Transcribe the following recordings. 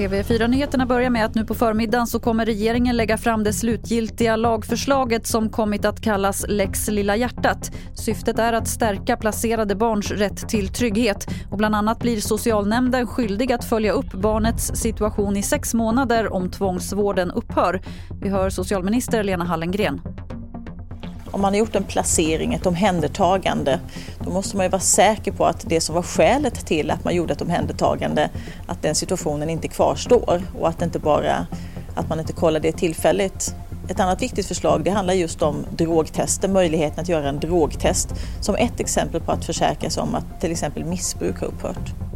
TV4-nyheterna börjar med att nu på förmiddagen så kommer regeringen lägga fram det slutgiltiga lagförslaget som kommit att kallas Lex Lilla hjärtat. Syftet är att stärka placerade barns rätt till trygghet och bland annat blir socialnämnden skyldig att följa upp barnets situation i sex månader om tvångsvården upphör. Vi hör socialminister Lena Hallengren. Om man har gjort en placering, ett omhändertagande, då måste man ju vara säker på att det som var skälet till att man gjorde ett omhändertagande, att den situationen inte kvarstår och att, inte bara, att man inte kollar det tillfälligt. Ett annat viktigt förslag det handlar just om drogtester, möjligheten att göra en drogtest som ett exempel på att försäkra sig om att till exempel missbruk har upphört.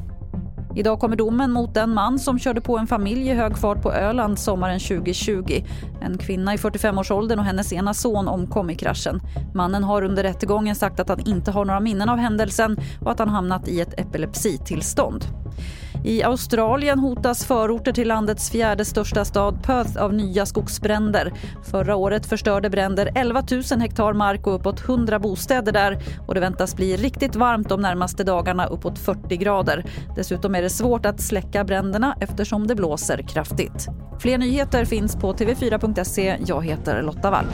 Idag kommer domen mot en man som körde på en familj i hög fart på Öland sommaren 2020. En kvinna i 45-årsåldern och hennes ena son omkom i kraschen. Mannen har under rättegången sagt att han inte har några minnen av händelsen och att han hamnat i ett epilepsitillstånd. I Australien hotas förorter till landets fjärde största stad Perth av nya skogsbränder. Förra året förstörde bränder 11 000 hektar mark och uppåt 100 bostäder där. Och det väntas bli riktigt varmt de närmaste dagarna, uppåt 40 grader. Dessutom är det svårt att släcka bränderna eftersom det blåser kraftigt. Fler nyheter finns på tv4.se. Jag heter Lotta Wall.